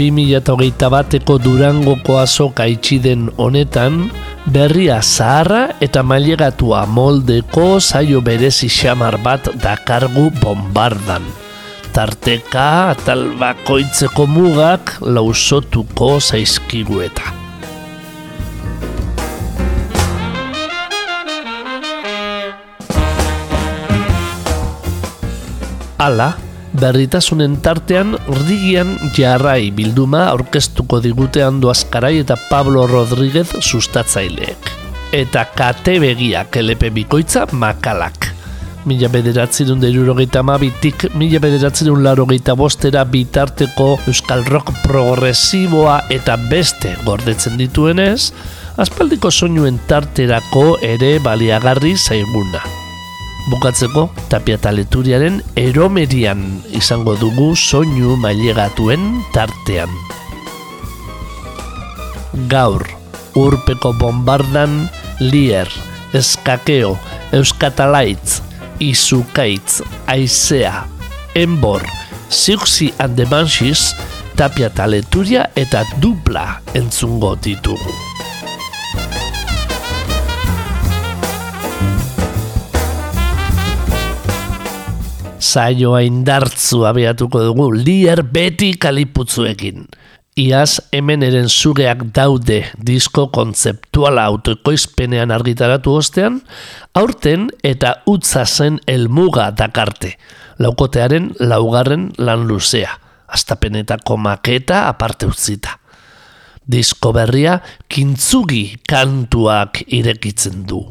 Bi mila eta hogeita bateko durangoko azoka itxi den honetan, berria zaharra eta mailegatua moldeko zaio berezi xamar bat dakargu bombardan. Tarteka atal bakoitzeko mugak lausotuko zaizkigu eta. Hala, berritasunen tartean rigian jarrai bilduma aurkeztuko digute Ando Azkarai eta Pablo Rodríguez sustatzaileek. Eta kate begiak elepe bikoitza makalak. Mila bederatzerun derurogeita mabitik, mila bederatzerun larogeita bostera bitarteko euskal rock progresiboa eta beste gordetzen dituenez, aspaldiko soinuen tarterako ere baliagarri zaiguna. Bukatzeko, tapia taleturiaren eromerian izango dugu soinu mailegatuen tartean. Gaur, urpeko bombardan, lier, eskakeo, euskatalaitz, izukaitz, aizea, enbor, ziuxi and the tapia taleturia eta dupla entzungo ditugu. Saioa indartzu abiatuko dugu lier beti kaliputzuekin. Iaz hemen eren zugeak daude disko kontzeptuala autoekoizpenean argitaratu ostean, aurten eta utza zen elmuga dakarte, laukotearen laugarren lan luzea, astapenetako maketa aparte utzita. Disko berria kintzugi kantuak irekitzen du.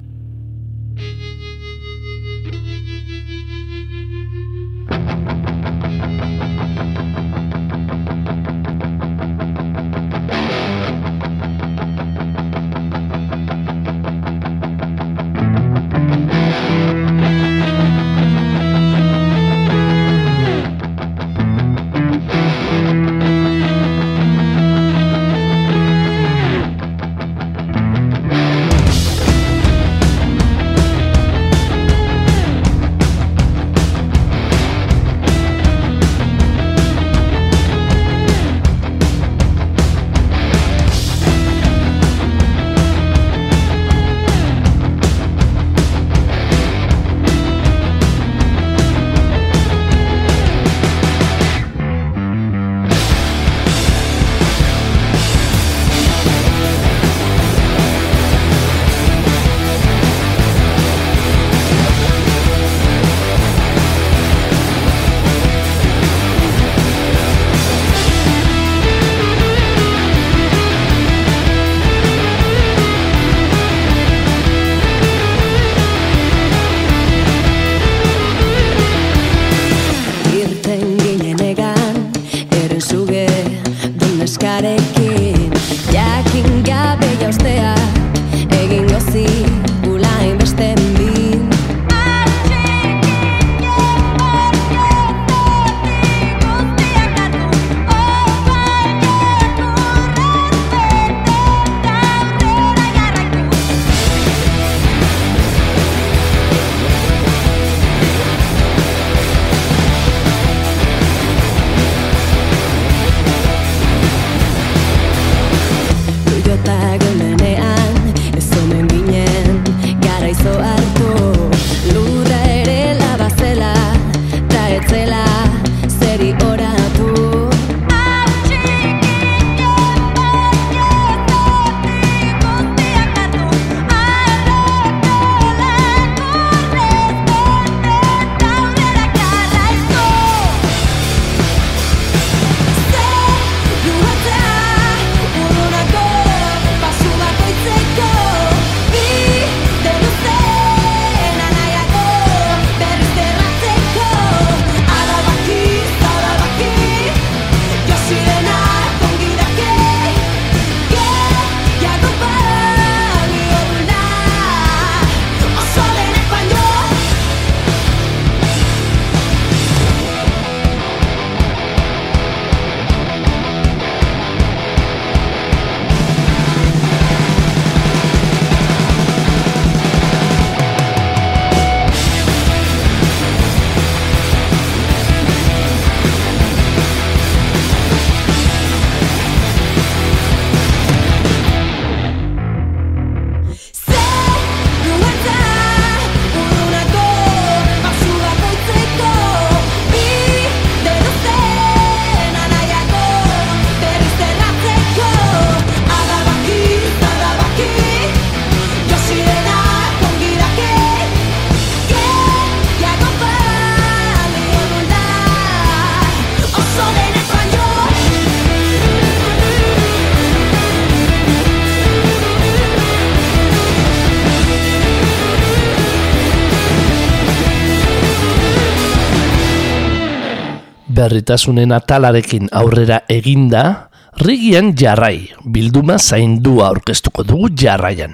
Berritasunen atalarekin aurrera eginda, rigian jarrai, bilduma zaindua aurkeztuko dugu jarraian.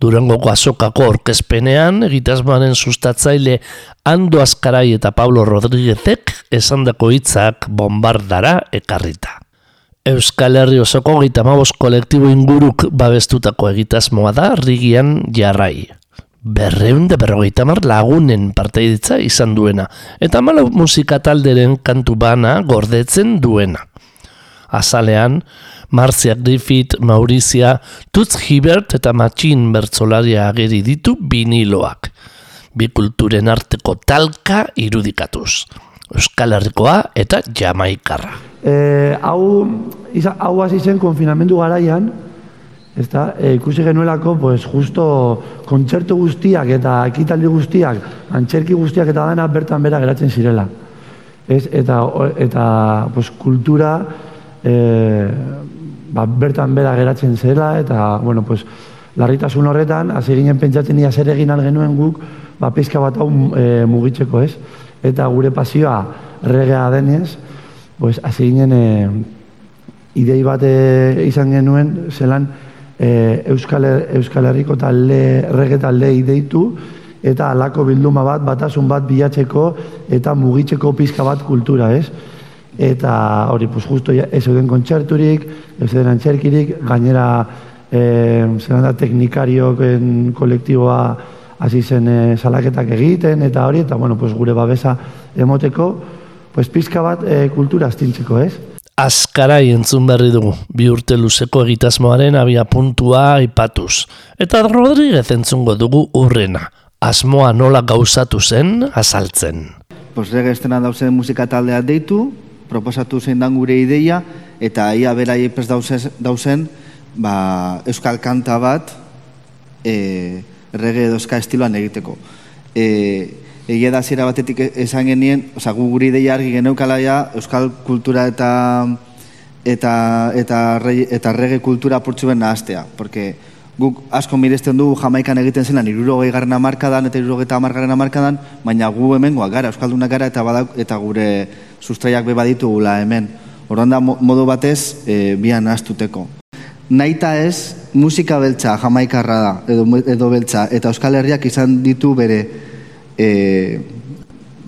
Durangoko azokako orkezpenean, egitasmoaren sustatzaile Ando Azkarai eta Pablo Rodríguezek esandako hitzak bombardara ekarrita. Euskal Herri osoko gita kolektibo inguruk babestutako egitasmoa da rigian jarrai. Berreun de berrogeita mar lagunen parteiditza izan duena, eta malau musika talderen kantu bana gordetzen duena. Azalean, Marcia Griffith, Maurizia, Tutz Hibert eta Matxin bertzolaria ageri ditu biniloak. Bi kulturen arteko talka irudikatuz. Euskal Herrikoa eta Jamaikarra. E, hau, hau hasi zen konfinamendu garaian, ezta, e, ikusi genuelako, pues, justo kontzertu guztiak eta ekitaldi guztiak, antxerki guztiak eta dena bertan bera geratzen zirela. Ez, eta, eta pues, kultura, e, ba, bertan bera geratzen zela, eta, bueno, pues, larritasun horretan, hasi ginen pentsatzen ia zer egin genuen guk, ba, pizka bat hau e, mugitzeko, ez? Eta gure pasioa regea denez, pues, hasi ginen e, idei bat e, izan genuen, zelan e, Euskal, Euskal Herriko talde, rege talde ideitu, eta alako bilduma bat, batasun bat bilatzeko, eta mugitzeko pizka bat kultura, ez? eta hori pues justo ya eso den kontzerturik, ez den antzerkirik, gainera eh da teknikarioen kolektiboa hasi zen e, salaketak egiten eta hori eta bueno, pues gure babesa emoteko, pues pizka bat e, kultura astintzeko, ez? Azkarai entzun berri dugu, bi urte luzeko egitasmoaren abia puntua aipatuz. Eta Rodríguez entzungo dugu urrena, asmoa nola gauzatu zen azaltzen. Pues estena dauzen musika taldea deitu, proposatu zein dan gure ideia, eta ia berai epes dauzen, ba, euskal kanta bat e, rege edozka estiloan egiteko. E, egia da zira batetik esan genien, oza, gu gure ideia argi geneukala ja, euskal kultura eta eta, eta, eta rege kultura portzu ben nahaztea, porque guk asko miresten du jamaikan egiten zelan irurogei garrana markadan eta irurogei eta amargarrena markadan, baina gu hemen gara, euskaldunak gara eta, badak, eta gure sustraiak be baditu gula hemen. Horren da modu batez e, bian astuteko. Naita ez, musika beltza jamaikarra da, edo, edo beltza, eta Euskal Herriak izan ditu bere e,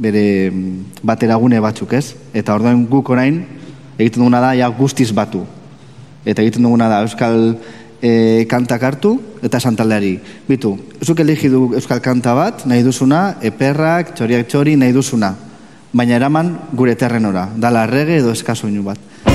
bere bateragune batzuk, ez? Eta orduan guk orain egiten duguna da ja guztiz batu. Eta egiten duguna da Euskal e, kantak hartu eta santaldeari. Bitu, zuk elegi du Euskal kanta bat, nahi duzuna, eperrak, txoriak txori, nahi duzuna baina eraman gure terrenora, dala rege edo eskasoinu bat.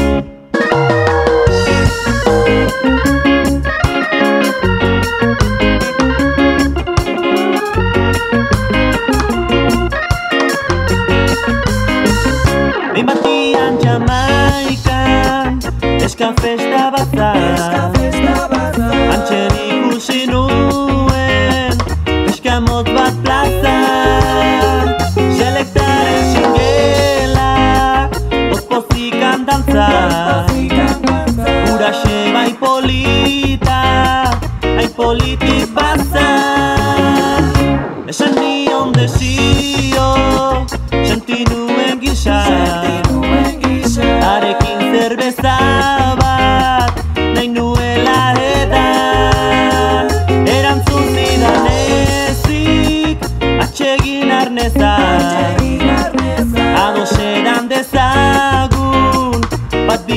Eska festa bat da, antxer ikusi nuen, eska mot bat plaza, dantza Ura xe bai polita Ai politik baza Esan nion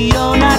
bat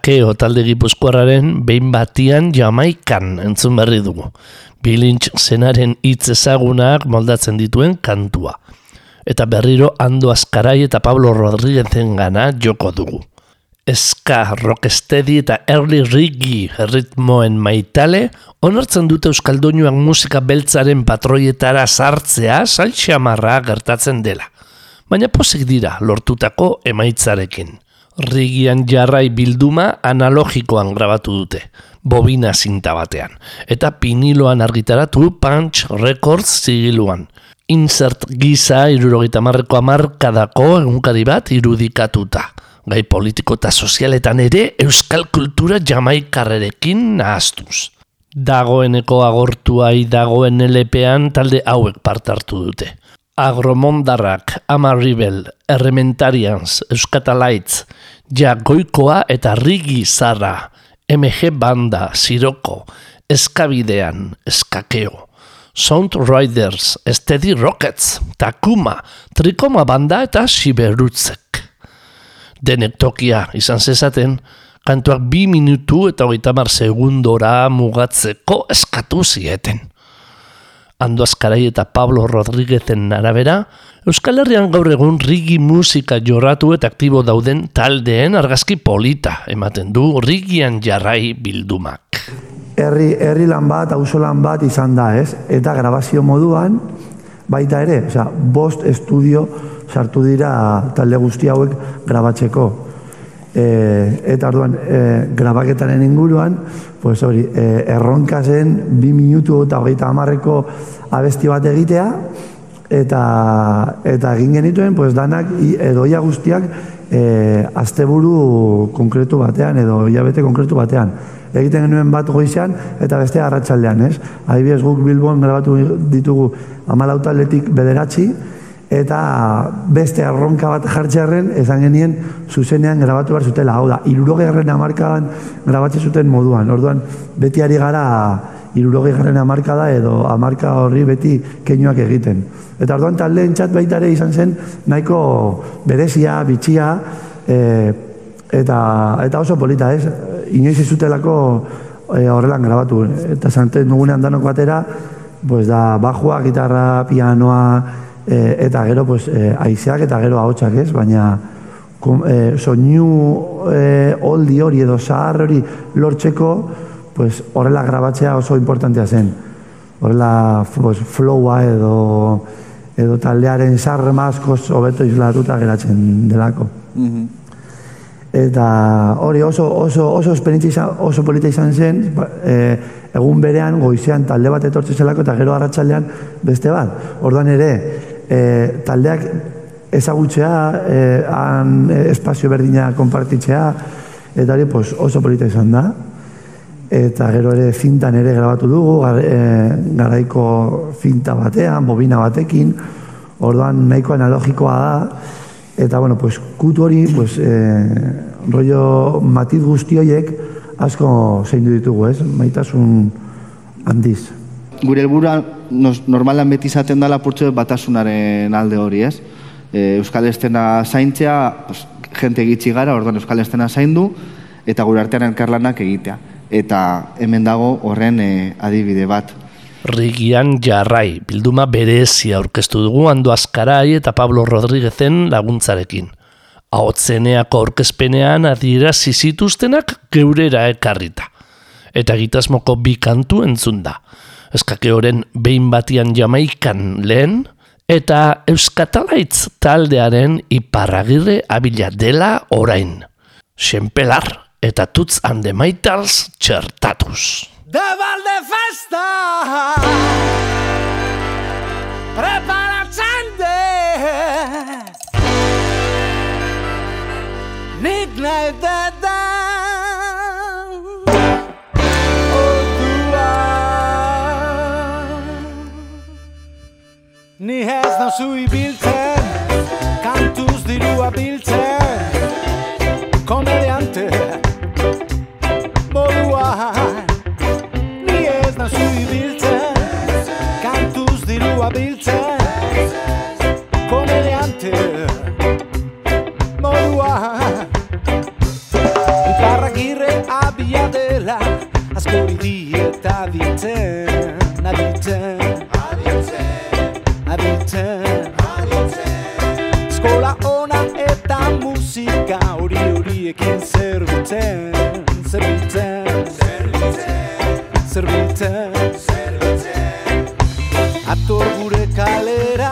Eskakeo talde gipuzkoarraren behin batian Jamaikan entzun berri dugu. Bilintx zenaren hitz ezagunak moldatzen dituen kantua. Eta berriro Ando Azkarai eta Pablo Rodríguezen gana joko dugu. Eska, rocksteady eta early reggae ritmoen maitale, onartzen dute Euskaldoinuak musika beltzaren patroietara sartzea saltxamarra gertatzen dela. Baina posik dira lortutako emaitzarekin. Rigian jarrai bilduma analogikoan grabatu dute, bobina zinta batean, eta piniloan argitaratu Punch Records zigiluan. Insert gisa irurogeita marreko amarkadako egunkari bat irudikatuta. Gai politiko eta sozialetan ere euskal kultura jamaikarrerekin nahaztuz. Dagoeneko agortuai dagoen LPan talde hauek parte hartu dute. Agromondarrak, Amarribel, Errementarians, Euskatalaitz, Jagoikoa eta Rigi Zarra, MG Banda, Siroko, Eskabidean, Eskakeo, Sound Riders, Steady Rockets, Takuma, Trikoma Banda eta Siberutzek. Denek tokia izan zezaten, kantuak bi minutu eta hogeita mar segundora mugatzeko eskatu zieten. Ando Azkarai eta Pablo Rodríguezen arabera, Euskal Herrian gaur egun rigi musika jorratu eta aktibo dauden taldeen argazki polita ematen du rigian jarrai bildumak. herri, herri lan bat, auzolan bat izan da, ez? Eta grabazio moduan, baita ere, osea, bost estudio sartu dira talde guzti hauek grabatzeko. E, eta orduan, e, grabaketaren inguruan, pues hori, e, erronka zen, bi minutu eta hogeita hamarreko abesti bat egitea, eta, eta egin genituen, pues danak i- edo ia guztiak e, asteburu konkretu batean edo hilabete konkretu batean. Egiten genuen bat goizean eta beste arratsaldean, ez? Adibidez guk Bilbon grabatu ditugu 14 taldetik bederatzi eta beste erronka bat jartzearren esan genien zuzenean grabatu behar zutela. Hau da, irurogegarren amarkadan grabatzen zuten moduan. Orduan, beti ari gara irurogegarren amarkada edo amarka horri beti keinuak egiten. Eta orduan taldeen txat baita ere izan zen nahiko berezia, bitxia, e, eta, eta oso polita, ez? Inoiz ez zutelako e, horrelan grabatu. Eta zanten dugunean danok batera, pues da bajua, gitarra, pianoa, e, eta gero pues, e, aizeak eta gero ahotsak ez, baina kom, e, soinu e, oldi hori edo zahar hori lortzeko, pues, horrela grabatzea oso importantea zen. Horrela pues, flowa edo, edo taldearen sarrema askoz hobeto islatuta geratzen delako. Eta hori oso, oso, oso izan- oso polita izan zen, ba, e, egun berean goizean talde bat etortzen zelako eta gero arratsaldean beste bat. Orduan ere, e, taldeak ezagutzea, e, han e, espazio berdina konpartitzea, eta hori pues, oso polita izan da. Eta gero ere zintan ere grabatu dugu, gar, e, garaiko zinta batean, bobina batekin, orduan nahiko analogikoa da, eta bueno, pues, kutu hori, pues, e, rollo matiz guzti horiek asko zeindu ditugu, ez? Maitasun handiz. Gure helburua nos, normalan beti izaten dela purtsu batasunaren alde hori, ez? E, Euskal Estena zaintzea, pues, jente gitxi gara, orduan Euskal Estena zaindu, eta gure artean elkarlanak egitea. Eta hemen dago horren e, adibide bat. Rigian jarrai, bilduma berezia aurkeztu dugu Ando Azkarai eta Pablo Rodríguezen laguntzarekin. Ahotzeneako aurkezpenean adierazi zituztenak geurera ekarrita. Eta gitasmoko bi kantu entzun da. Eskakeoren behin batian jamaikan lehen, eta Euskatalaitz taldearen iparragirre abila dela orain. Xenpelar eta tutz ande maitals txertatuz. de balde festa Preparatzen dut Nik nahi Ni ez nauzu ibiltzen Kantuz dirua biltzen. Komediante Moduan Ni ez nauzu ibiltzen Kantuz dirua biltzen. Komediante Moduan Iparragirre abia dela Askori dieta ditzen Aditzen Aditzen Eskola ona eta musika hori horiekin zerbitzen Zerbitzen Zerbitzen. Ator gure kalera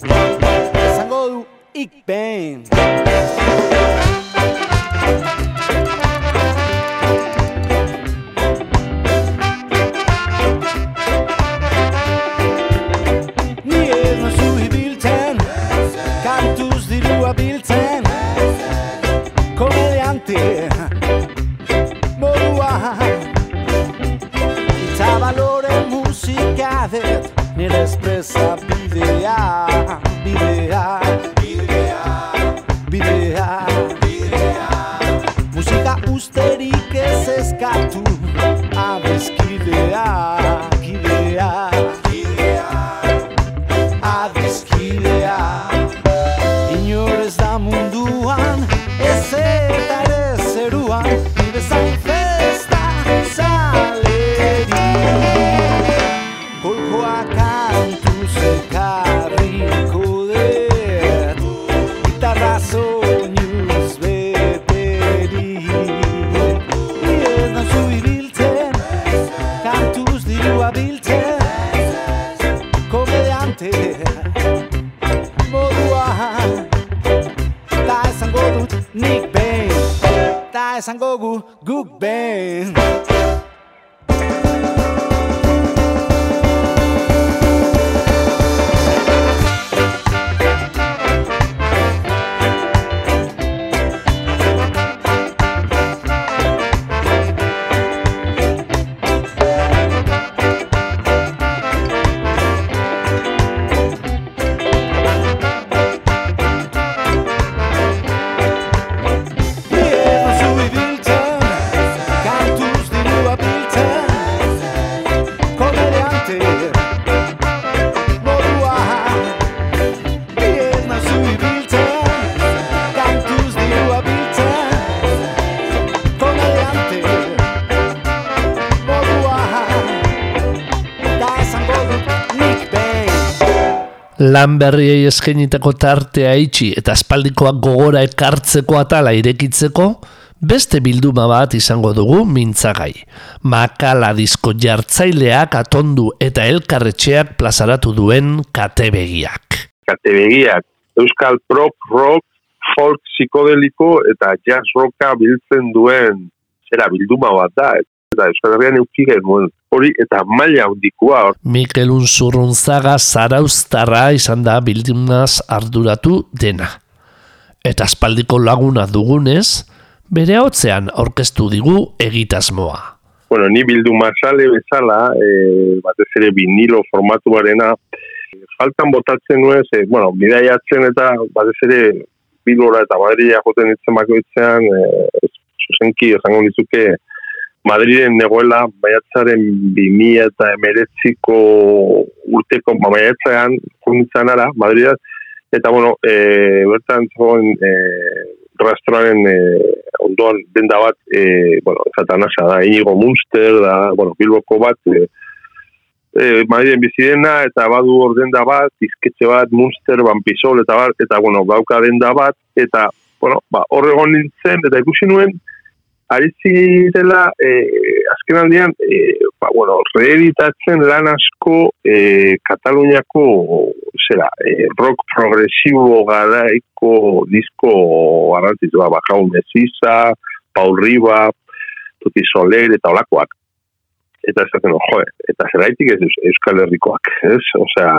zuk Komediante lan berriei eskainitako tartea itxi eta aspaldikoak gogora ekartzeko atala irekitzeko, beste bilduma bat izango dugu mintzagai. Makala disko jartzaileak atondu eta elkarretxeak plazaratu duen katebegiak. kategoriak euskal prop rock, folk psikodeliko eta jazz rocka biltzen duen zera bilduma bat da. Eta Euskal Herrian euki genuen hori eta maila handikoa. Mikel Unzurrunzaga zarauztarra izan da bildumaz arduratu dena. Eta aspaldiko laguna dugunez, bere hotzean aurkeztu digu egitasmoa. Bueno, ni bilduma sale bezala, e, batez ere vinilo formatuarena, faltan botatzen nuen, ze, bueno, bidaiatzen eta batez ere bilbora eta Madrila joten itzen bakoitzean, e, zuzenki esango nizuke, Madriden negoela maiatzaren 2000 eta emeretziko urteko ba, maiatzean junitzen ara, Madridat, Eta, bueno, e, bertan zegoen e, rastroaren e, ondoan denda bat, e, bueno, zatanasa da, inigo Munster, da, bueno, bilboko bat, e, e, Madriden bizidena, eta badu hor denda bat, izketxe bat, Munster, Bampisol, eta bat, eta, bueno, bauka denda bat, eta, bueno, ba, hor egon nintzen, eta ikusi nuen, ari zirela, e, azken aldean, e, ba, bueno, reeditatzen lan asko e, Kataluniako zera, e, rock progresibo garaiko disko garantzitu, ba, Bajau Mesisa, Paul Riba, Tuti Soler eta olakoak. Eta ez jo, eta zeraitik ez Euskal Herrikoak, ez? Osea,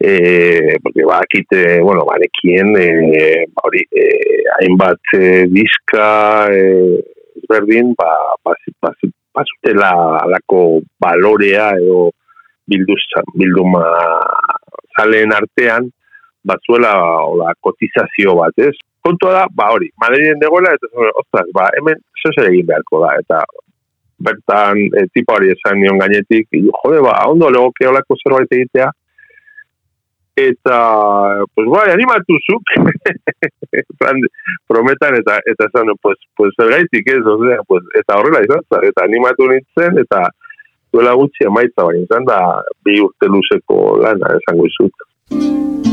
eh porque va aquí te bueno quién eh hori eh hainbat eh, diska eh berdin ba ba ba pasutela alako balorea edo bilduz, bilduma zalen artean, batzuela ola, kotizazio bat, ez? Kontua da, ba hori, Madriden degoela, eta ostras, ba, hemen zese egin beharko da, eta bertan e, tipo hori esan nion gainetik, jode, ba, ondo legoke olako zerbait egitea, eta, pues bai, animatu zuk, prometan, eta, eta esan, pues, pues zer gaitik ez, osea, pues, eta horrela izan, eta animatu nintzen, eta duela gutxi emaitza baina izan da bi urte luzeko lana esango izut.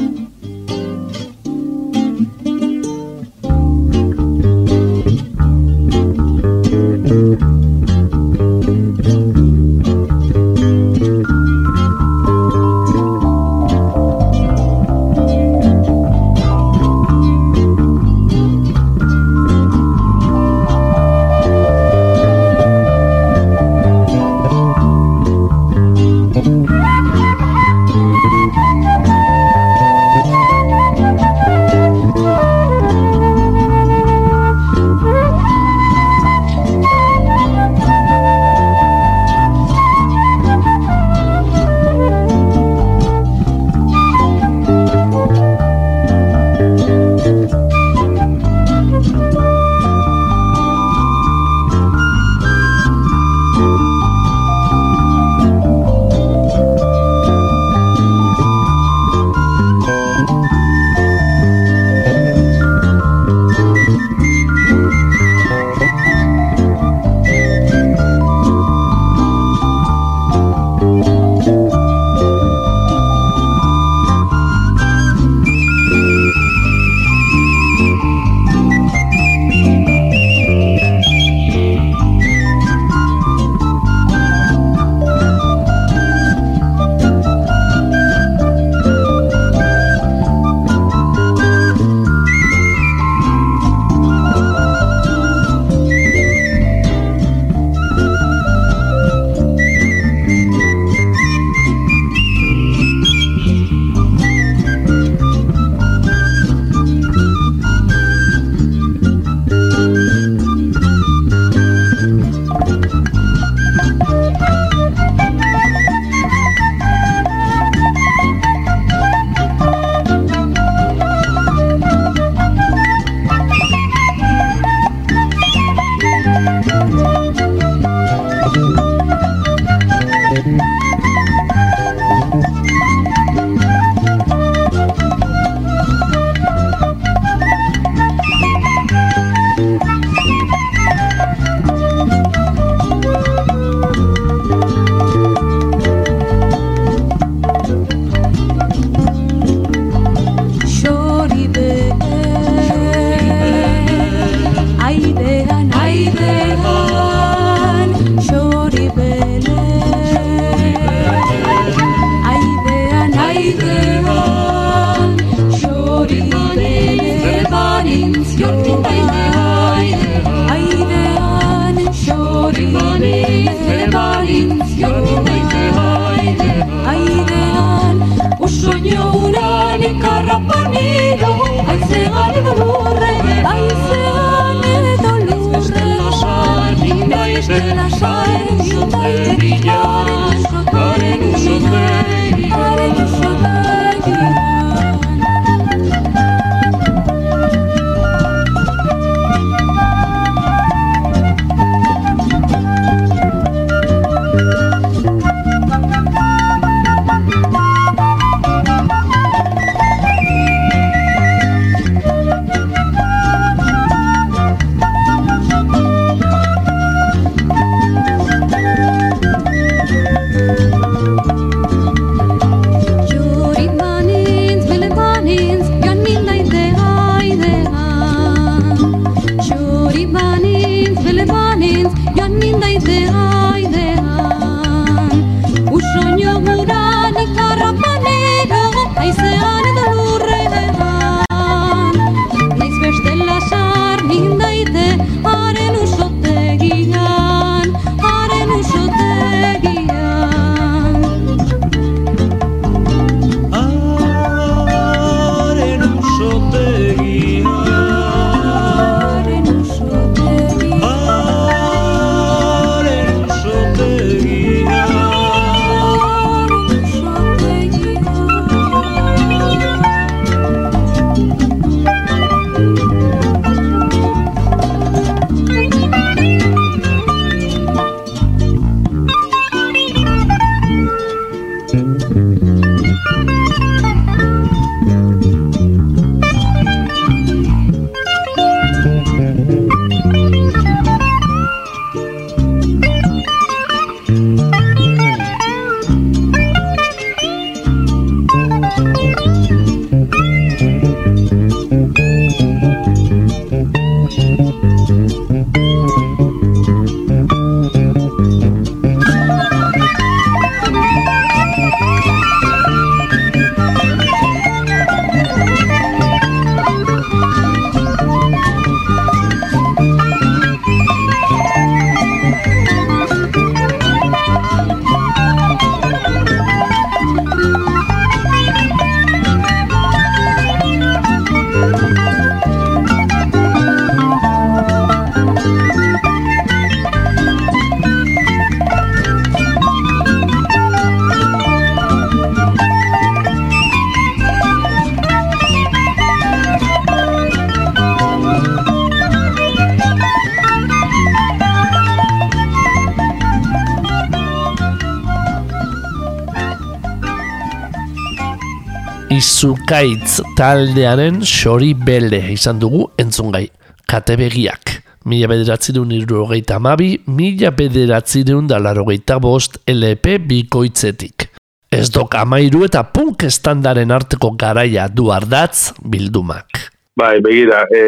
Izukaitz taldearen xori belde izan dugu entzungai. Kate begiak. Mila bederatzireun irurogeita amabi, mila bederatzireun dalarogeita bost LP bikoitzetik. Ez dok amairu eta punk estandaren arteko garaia du ardatz bildumak. Bai, begira, e,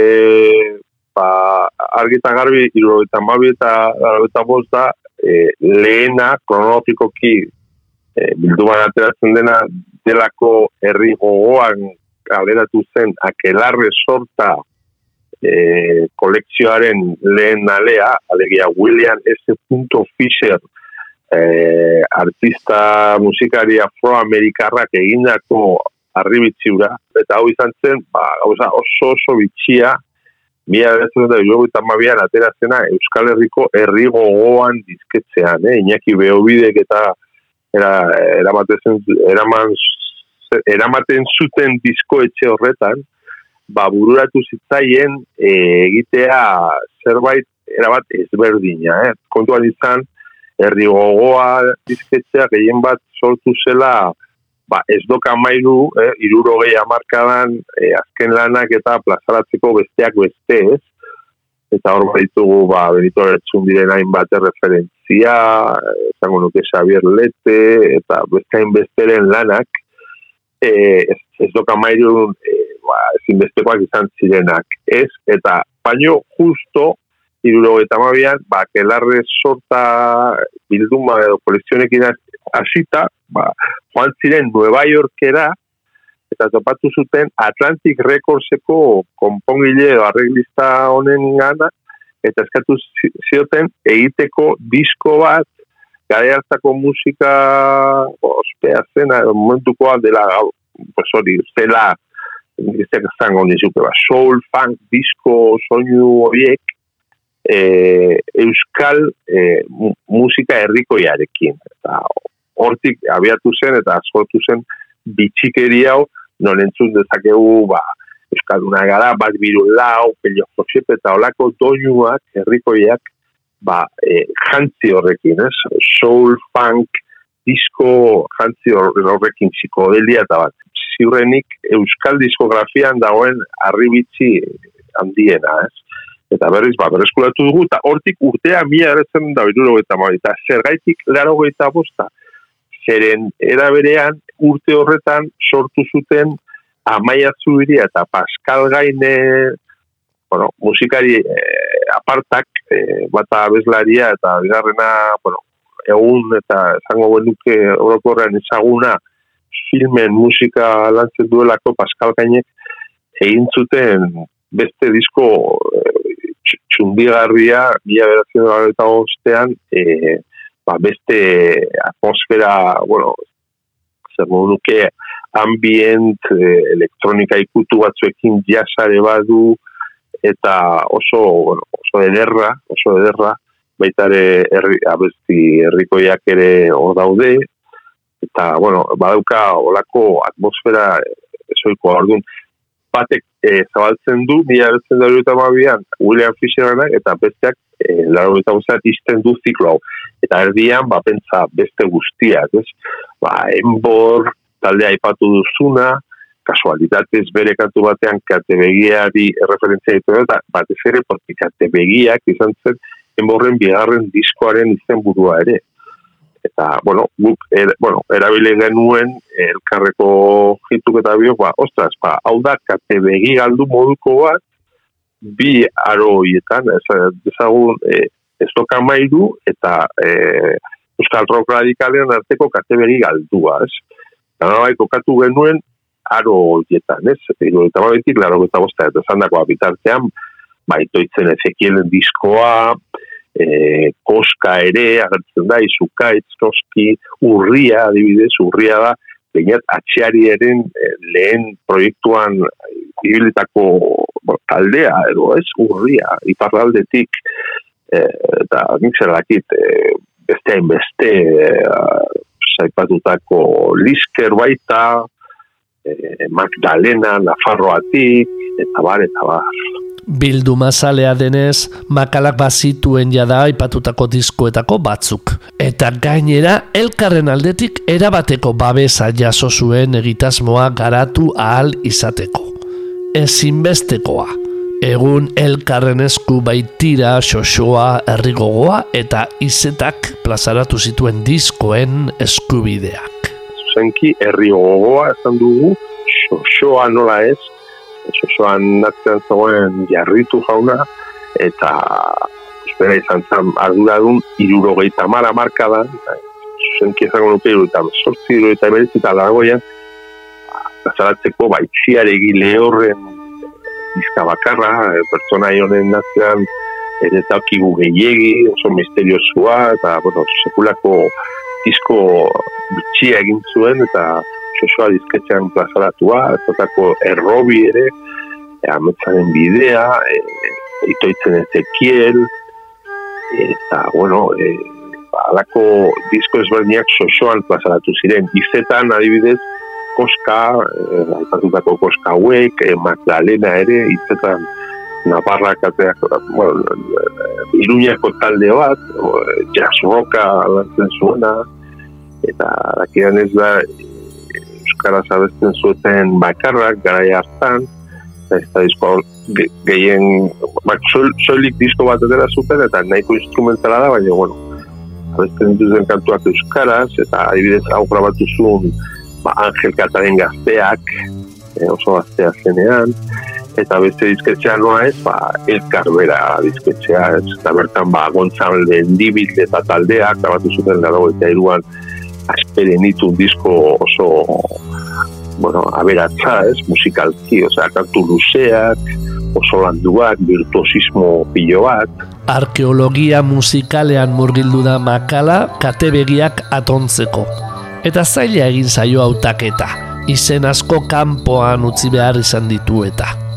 ba, argita garbi, irurogeita amabi eta dalarogeita bost da, e, lehena kronologikoki e, bilduman ateratzen dena delako herri gogoan galeratu zen akelarre sorta e, kolekzioaren lehen alea, alegia William S. Fisher, e, artista musikari afroamerikarrak egindako arribitziura, eta hau izan zen, ba, gauza, oso oso bitxia, mila beretzen da, jo eta mabian aterazena Euskal Herriko herri gogoan dizketzean, eh? Iñaki Beobidek eta era, eramaten, eraman, eramaten zuten disko etxe horretan, ba, bururatu zitzaien e, egitea zerbait erabat ezberdina. Eh? Kontuan izan, herri gogoa dizketzea gehien bat sortu zela ba, ez doka mairu, eh, iruro amarkadan eh, azken lanak eta plazaratzeko besteak beste ez. Eta hor baditugu, ba, benito ertzun diren hainbat referentzia, esango nuke Xavier Lete, eta besteain besteren lanak, eh, ez, ez doka mairu, eh, ba, ezinbestekoak izan zirenak, ez, eta baino justo, iruro eta mabian, ba, kelarre sorta bilduma edo kolekzionekin hasita, ba, joan ziren Nueva Yorkera, eta topatu zuten Atlantic Recordseko konpongile edo arreglista honen gana, eta eskatu zioten egiteko disko bat, gare hartako musika ospea zena, momentukoa dela, pues hori, zela, ez zango nizuke, ba, soul, funk, disco, soinu horiek, e, euskal e, musika herrikoiarekin. Eta hortik abiatu zen eta askoltu zen bitxikeri hau, non entzun dezakegu, ba, euskalduna gara, bat biru lau, pelio eta olako doinuak herrikoiak, ba, e, jantzi horrekin, ez? Soul, funk, disco, jantzi horrekin, psikodelia eta bat ziurrenik euskal diskografian dagoen arribitzi handiena, ez? Eta berriz, ba, berreskulatu dugu, eta hortik urtea mila eretzen da iruro eta eta zergaitik laro eta bosta, zeren eraberean urte horretan sortu zuten amaia zubiri eta Pascal Gaine, bueno, musikari eh, apartak, eh, bata bezlaria eta bigarrena, bueno, egun eta esango benuke orokorrean ezaguna, filmen musika lantzen duelako Pascal Gainek egin zuten beste disko e, txundigarria bila beratzen eta ostean e, ba, beste atmosfera bueno, zer moduke ambient e, elektronika ikutu batzuekin jasare badu eta oso, bueno, oso ederra oso ederra baitare herri, abesti herrikoiak ere hor daude eta, bueno, badauka olako atmosfera esoiko orduan batek e, zabaltzen du, mila ertzen da eta mabian, William Fisherana, eta besteak, e, laro eta guztiak izten du ziklo hau. Eta erdian, ba, pentsa beste guztiak, ez? Ba, enbor, talde aipatu duzuna, kasualitatez bere kantu batean kate begiari referentzia ditu eta batez ere, porque kate begiak izan zen, enborren bigarren diskoaren izen burua ere eta, bueno, guk, er, bueno, erabile genuen elkarreko jituk eta biok, ba, ostras, ba, hau da, kate begi galdu moduko bat, bi aro hietan, ezagun, e, ez toka mairu, eta e, Euskal Rock Radikalean arteko kate begi galdua, ez? Eta bai, kokatu genuen, aro hietan, ez? Eta babetik, laro eta bosta, eta zandako abitartean, baitoitzen ezekielen diskoa, e, koska ere, agertzen da, izuka, etzkoski, urria, adibidez, urria da, bainat, atxeari eren e, lehen proiektuan ibilitako taldea, edo ez, urria, iparraldetik, e, eta nik zer dakit, e, beste hain beste, e, zaipatutako lisker baita, e, Magdalena, Nafarroatik, eta bar, eta bar. Bildu mazalea denez, makalak bazituen jada aipatutako diskoetako batzuk. Eta gainera, elkarren aldetik erabateko babesa jaso zuen egitasmoa garatu ahal izateko. Ezinbestekoa. Egun elkarren esku baitira xoxoa errigogoa eta izetak plazaratu zituen diskoen eskubideak. Zuzenki, herri gogoa esan dugu, xoxoa nola ez, xoxoan natzean zegoen jarritu jauna, eta espera izan zen arduradun irurogeita mara marka da, zuzenki ezango nuke eta sortzi iru eta emeritzi lagoia, plazaratzeko baitziaregi lehorren bizka bakarra, pertsona honen natzean ere daukigu gehiegi, oso misteriosua, eta, bueno, sekulako disko bitxia egin zuen, eta xoxoa dizketxean plazaratua, ezotako errobi ere, e, ametzaren bidea, e, itoitzen ezekiel, eta, bueno, e, alako disko ezberdinak xoxoan plazaratu ziren. Izetan, adibidez, koska, aipatutako koska hauek, eh, Magdalena ere, izetan Navarra kateak, bueno, eh, iruñako talde bat, eh, jazz rocka lantzen zuena, eta dakidan ez da, Euskara zabesten zuten bakarrak, garai hartan, ez da disko gehien, bak, soilik disko bat edera zuten, eta nahiko instrumentala da, baina, bueno, abesten dituzen kantuak Euskaraz, eta adibidez hau grabatu zuen, ba, Angel Kataren gazteak, e, oso gaztea zenean, eta beste dizketxea noa ez, ba, elkar bera dizketxea, ez, eta bertan, ba, gontzan lehen dibil eta taldeak, abatu zuten gara eta iruan, asperen ditu disko oso, bueno, aberatza, ez, musikalki, osea, kantu luzeak, oso landuak, virtuosismo pilo bat. Arkeologia musikalean murgildu da makala katebegiak atontzeko eta zaila egin zaio hautaketa, izen asko kanpoan utzi behar izan ditu eta.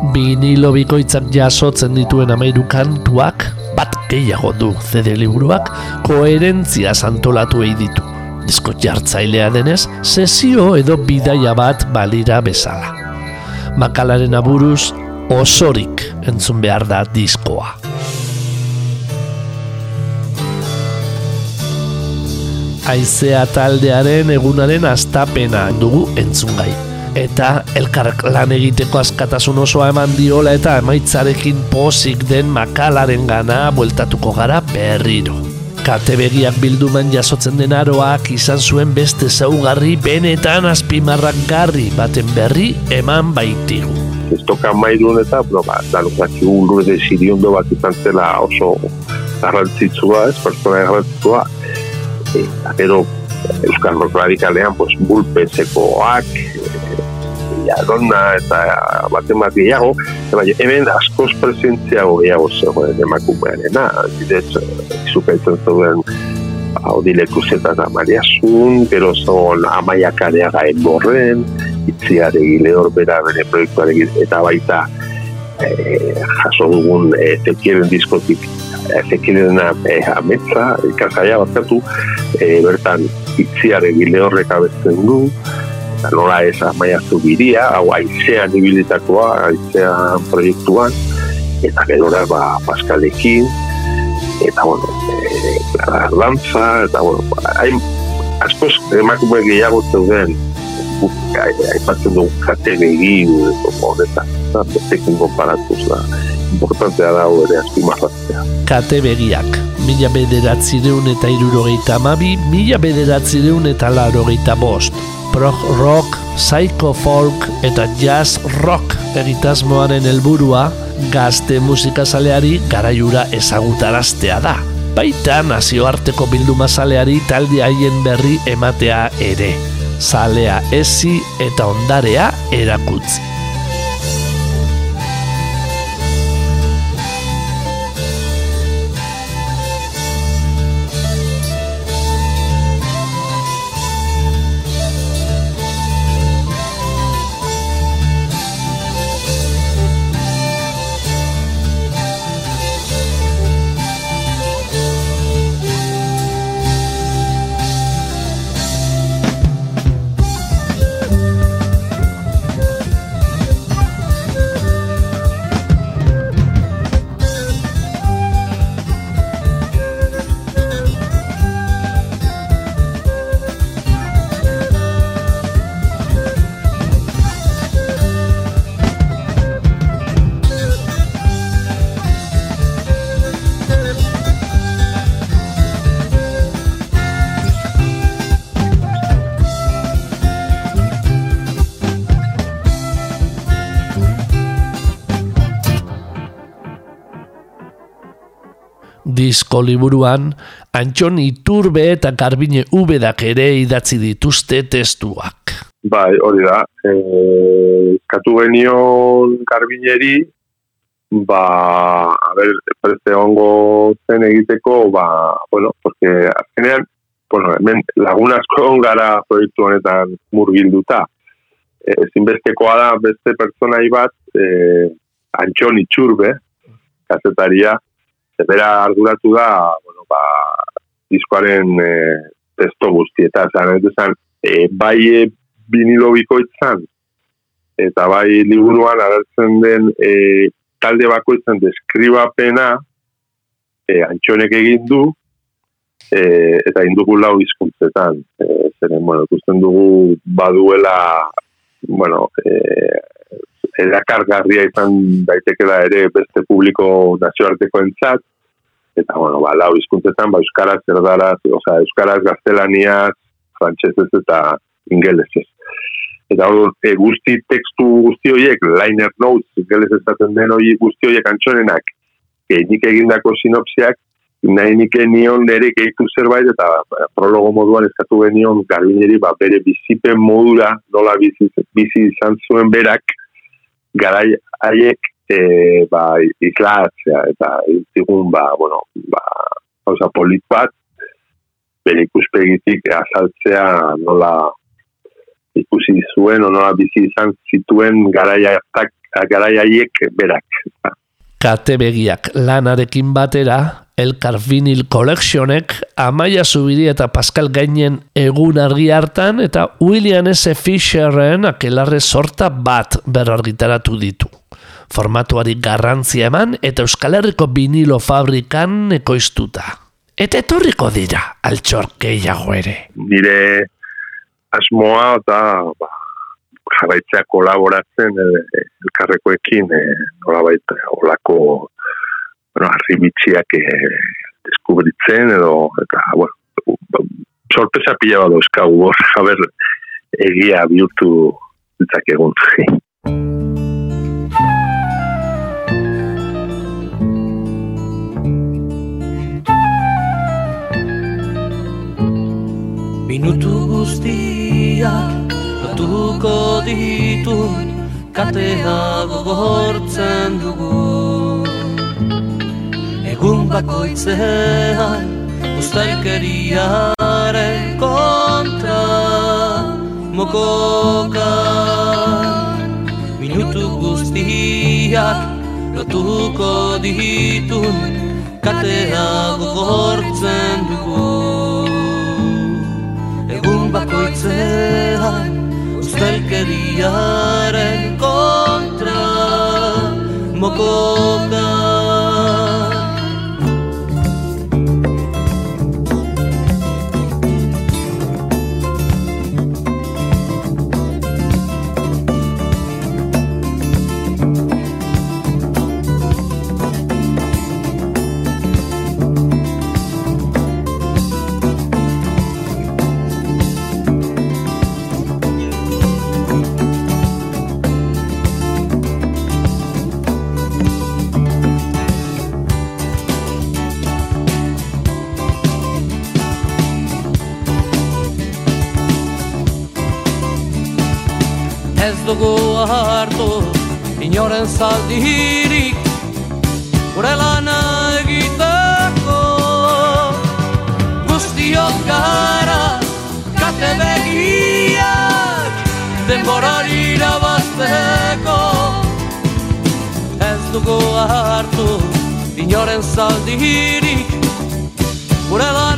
Vinilo bikoitzak jasotzen dituen amairu kantuak, bat gehiago du zede liburuak, koherentzia santolatu egin ditu. Disko jartzailea denez, sesio edo bidaia bat balira bezala. Makalaren aburuz, osorik entzun behar da diskoa. Aizea taldearen egunaren astapena dugu entzungai. Eta elkarrak lan egiteko askatasun osoa eman diola eta emaitzarekin pozik den makalaren gana bueltatuko gara berriro. Katebegiak bilduman jasotzen den aroak izan zuen beste zaugarri benetan azpimarrak garri baten berri eman baitigu. Ez toka maidun eta, bueno, ba, danukak igun de ziriondo bat izan zela oso garrantzitsua, ez, pertsona garrantzitsua, eta Euskal Rock Radikalean pues, bulpezekoak jadona eta baten bat gehiago. Baina hemen askoz presentziago gehiago zegoen emakumearena. Bidez, izukaitzen zeuden Odileko zeta da Mariasun, gero zon amaiak areaga enborren, itziare gile bera bere proiektuare eta baita eh, jaso dugun eh, tekieren diskotik zekirena e, ametza, ikasaia batzatu, e, bertan itziare gile horrek abetzen du, eta nola ez amaiaztu bidia, hau aizean ibilitakoa, aizean proiektuan, eta gero ba, Paskalekin, eta bueno, e, lanza, eta bueno, hain, askoz emakume gehiago zeuden, aipatzen dugu kate begin, eta, eta, betekin konparatuz da, importantea da ere azpimarratzea. Kate begiak, mila bederatzireun eta irurogeita amabi, mila bederatzireun eta larogeita bost. Prog rock, psycho folk eta jazz rock egitasmoaren helburua gazte musikazaleari garaiura ezagutaraztea da. Baita nazioarteko bilduma zaleari talde haien berri ematea ere. Zalea ezi eta ondarea erakutzi. Disko liburuan, Antxon Iturbe eta Garbine Ubedak ere idatzi dituzte testuak. Bai, hori da. E, katu genion Garbineri, ba, a ber, preste ongo zen egiteko, ba, bueno, porque azkenean, bueno, hemen lagun asko gara proiektu honetan murgilduta. E, zinbestekoa da beste pertsonai bat, e, Antxon Itxurbe, kazetaria, zebera arduratu da, bueno, ba, diskoaren e, testo guzti, eta zan, zan, e, bai e, vinilo bikoitzan, eta bai liburuan agertzen den e, talde bakoitzen deskribapena e, antxonek egin du, e, eta indugu lau izkuntzetan. E, zeren, bueno, ikusten dugu baduela, bueno, e, erakargarria izan daitekela ere beste publiko nazioarteko entzat, eta, bueno, ba, lau izkuntzetan, ba, euskaraz, erdaraz, oza, euskaraz, gaztelaniaz, frantsesez eta ingelesez. Eta hor, e, guzti tekstu guzti horiek, liner notes, ingelez ezaten den hori guzti horiek antxonenak, e, nik egindako sinopsiak, nahi nik nion nire gehitu zerbait, eta ba, prologo moduan eskatu genion garbineri, ba, bere bizipen modura, nola bizi, bizi izan zuen berak, garai haiek e, ba, islatzea, eta zigun, ba, bueno, ba, hauza, polit bat, bere ikuspegitik azaltzea nola ikusi zuen, nola bizi izan zituen garaiaiek berak. Kate begiak lanarekin batera, Elkar Vinyl Collectionek Amaia Zubiri eta Pascal Gainen egun argi hartan eta William S. Fisherren akelarre sorta bat berargitaratu ditu. Formatuari garrantzia eman eta Euskal Herriko vinilo fabrikan ekoiztuta. Eta etorriko dira altxor gehiago ere. Nire asmoa eta ba, jarraitzea kolaboratzen e, elkarrekoekin e, nola baita olako bueno, arribitziak eh, deskubritzen edo, eta, bueno, sorpresa pila bat euskagu hor, jaber, egia bihurtu ditzak Minutu guztiak lotuko ditu katea gogortzen dugu. Egun bakoitzean ustelkeriaren kontra mokoka. Minutu guztiak lotuko ditun katea gogortzen dugu egun bakoitzean ustelkeriaren kontra mokoka dugu hartu inoren zaldirik gure lana egiteko. Guztiok gara kate begiak denborari irabazteko. Ez dugu hartu inoren zaldirik gure lana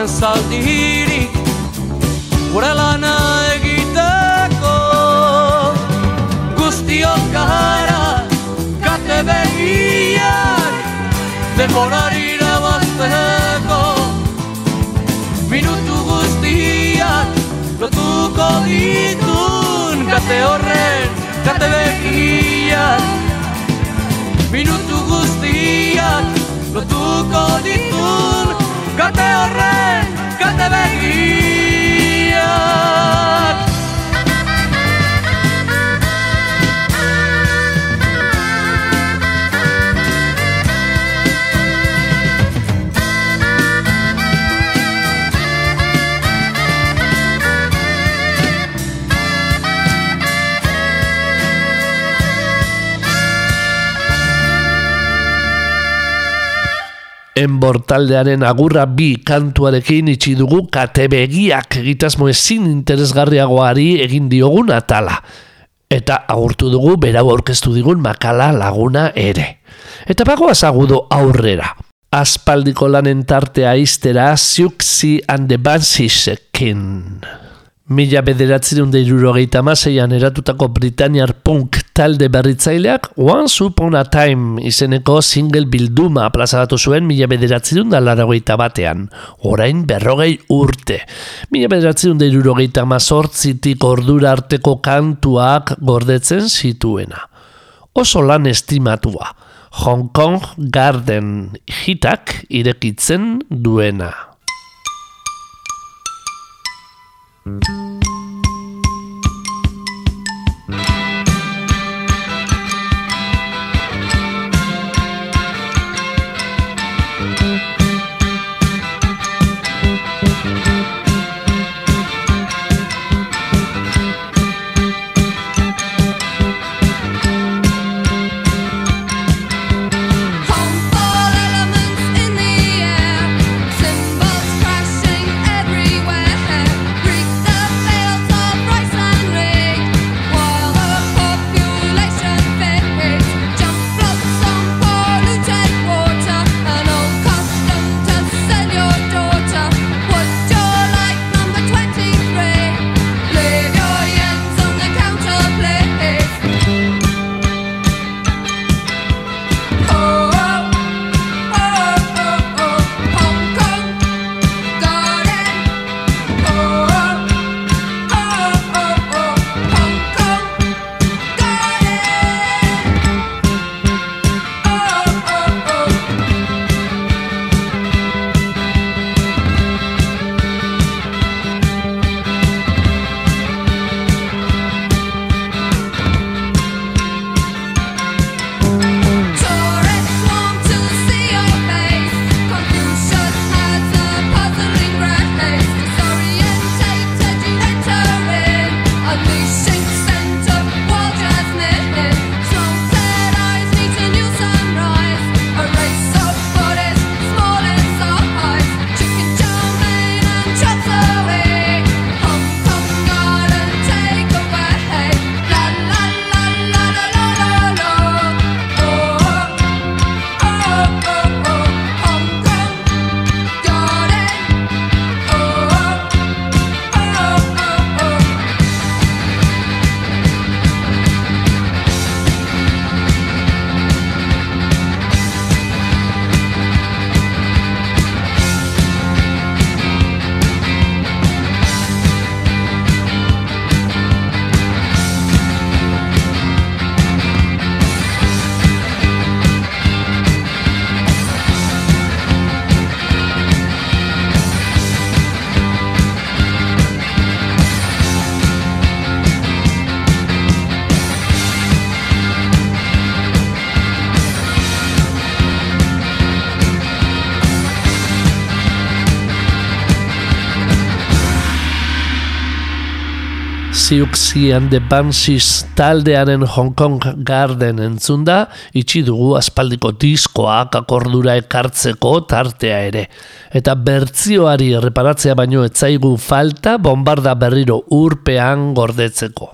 inoren zaldirik gure lana egiteko. Guztiok gara kate begi denborari Minutu guztiak lotuko ditun Kate horren, kate begiak. Minutu guztiak lotuko ditun Kate horren, kate begiak Enbor taldearen agurra bi kantuarekin itxi dugu katebegiak egitasmo ezin interesgarriagoari egin diogun atala. Eta agurtu dugu berau aurkeztu digun makala laguna ere. Eta bagoaz agudo aurrera. Aspaldiko lanen tartea iztera Siuxi and the Bansissekin. Mila bederatzerun deirurogeita maseian eratutako Britanniar punk talde berritzaileak Once Upon a Time izeneko single bilduma plazaratu zuen mila bederatzerun da laragoita batean. Orain berrogei urte. Mila bederatzerun deirurogeita mazortzitik ordura arteko kantuak gordetzen zituena. Oso lan estimatua. Hong Kong Garden hitak irekitzen duena. Siuxi and the Banshees taldearen Hong Kong Garden entzunda, itxi dugu aspaldiko diskoak akordura ekartzeko tartea ere. Eta bertzioari erreparatzea baino etzaigu falta bombarda berriro urpean gordetzeko.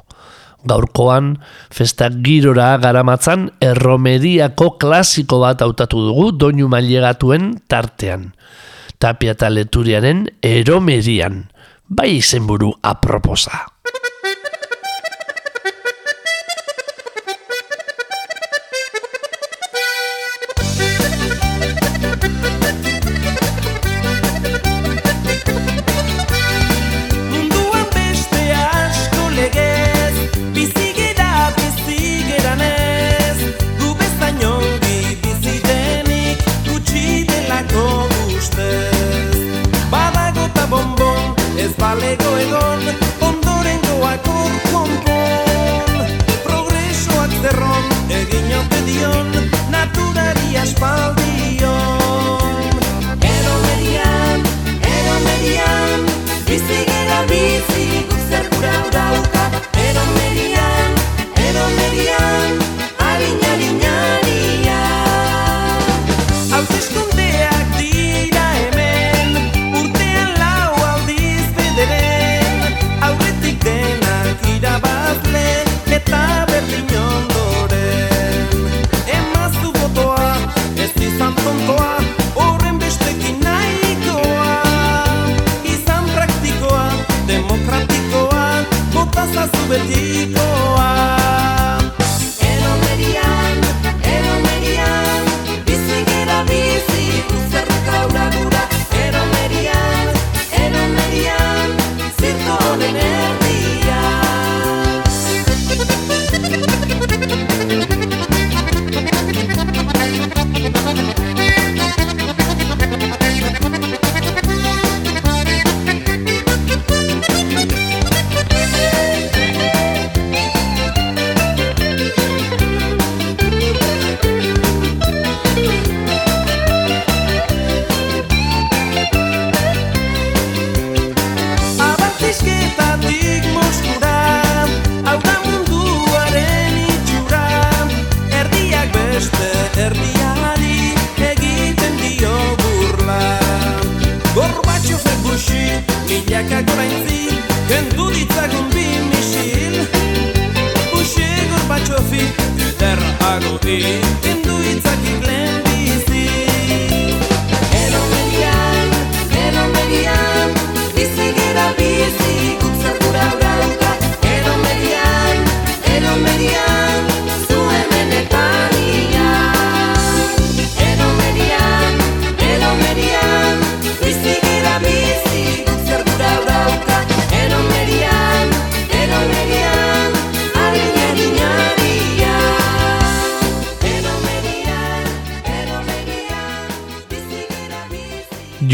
Gaurkoan, festak girora garamatzan erromeriako klasiko bat hautatu dugu doinu mailegatuen tartean. Tapia eta leturiaren eromerian, bai izenburu aproposa.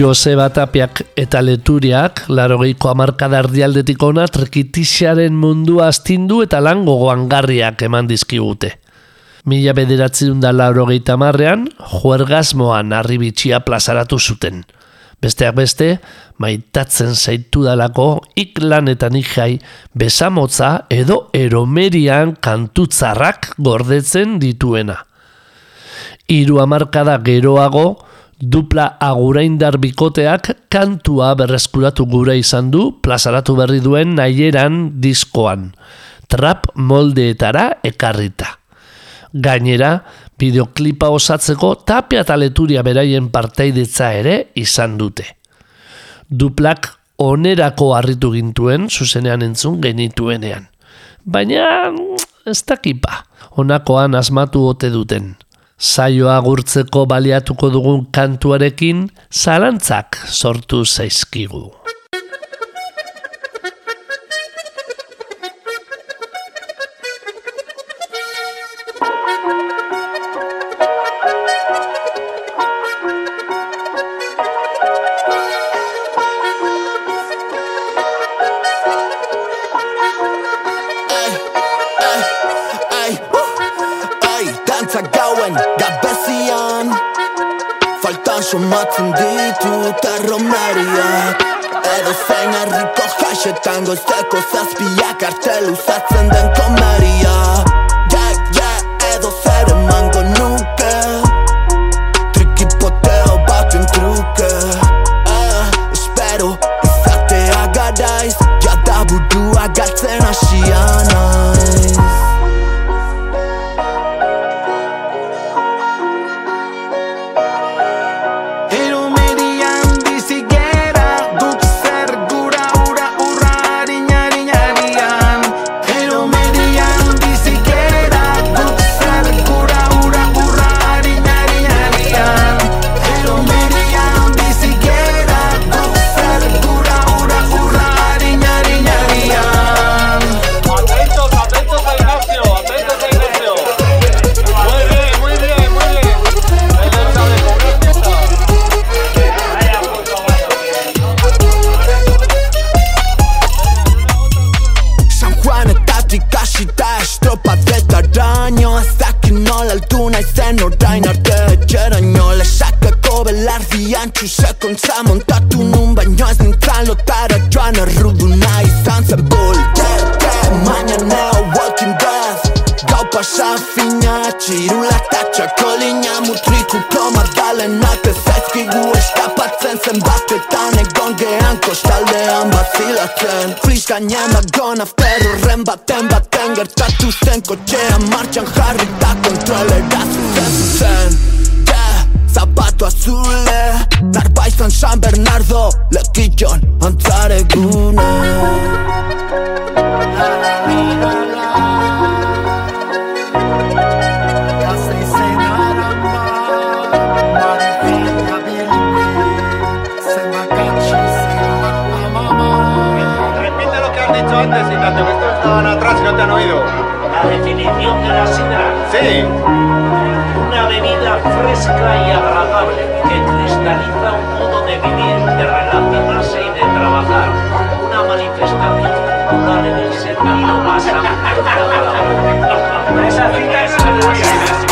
Joseba Tapiak eta Leturiak, larogeiko amarkada erdialdetik ona trekitixaren mundua astindu eta lan gogoangarriak eman dizkigute. Mila bederatzen da laurogeita marrean, juergasmoan arribitxia plazaratu zuten. Besteak beste, maitatzen zaitu dalako iklan eta nijai besamotza edo eromerian kantutzarrak gordetzen dituena. Hiru hamarkada geroago, dupla aguraindar bikoteak kantua berreskuratu gura izan du plazaratu berri duen nahieran diskoan, trap moldeetara ekarrita. Gainera, bideoklipa osatzeko tapia eta leturia beraien parteidetza ere izan dute. Duplak onerako harritu gintuen zuzenean entzun genituenean. Baina ez dakipa, honakoan asmatu ote duten. Saioa gurtzeko baliatuko dugun kantuarekin zalantzak sortu zaizkigu. Somatzen ditut erromeriak Edo zein herriko jasetan goizeko zazpiak arte luzatzen den komeria Gertatu zen kotxean martxan jarri eta kontrolera zuzen zuzen Yeah, zapato azule Narbaizan San Bernardo Lekillon antzaregune Repite Una bebida fresca y agradable que cristaliza un modo de vivir, de relacionarse y de trabajar. Una manifestación cultural en el sentido más amplio de la palabra. Esa cita es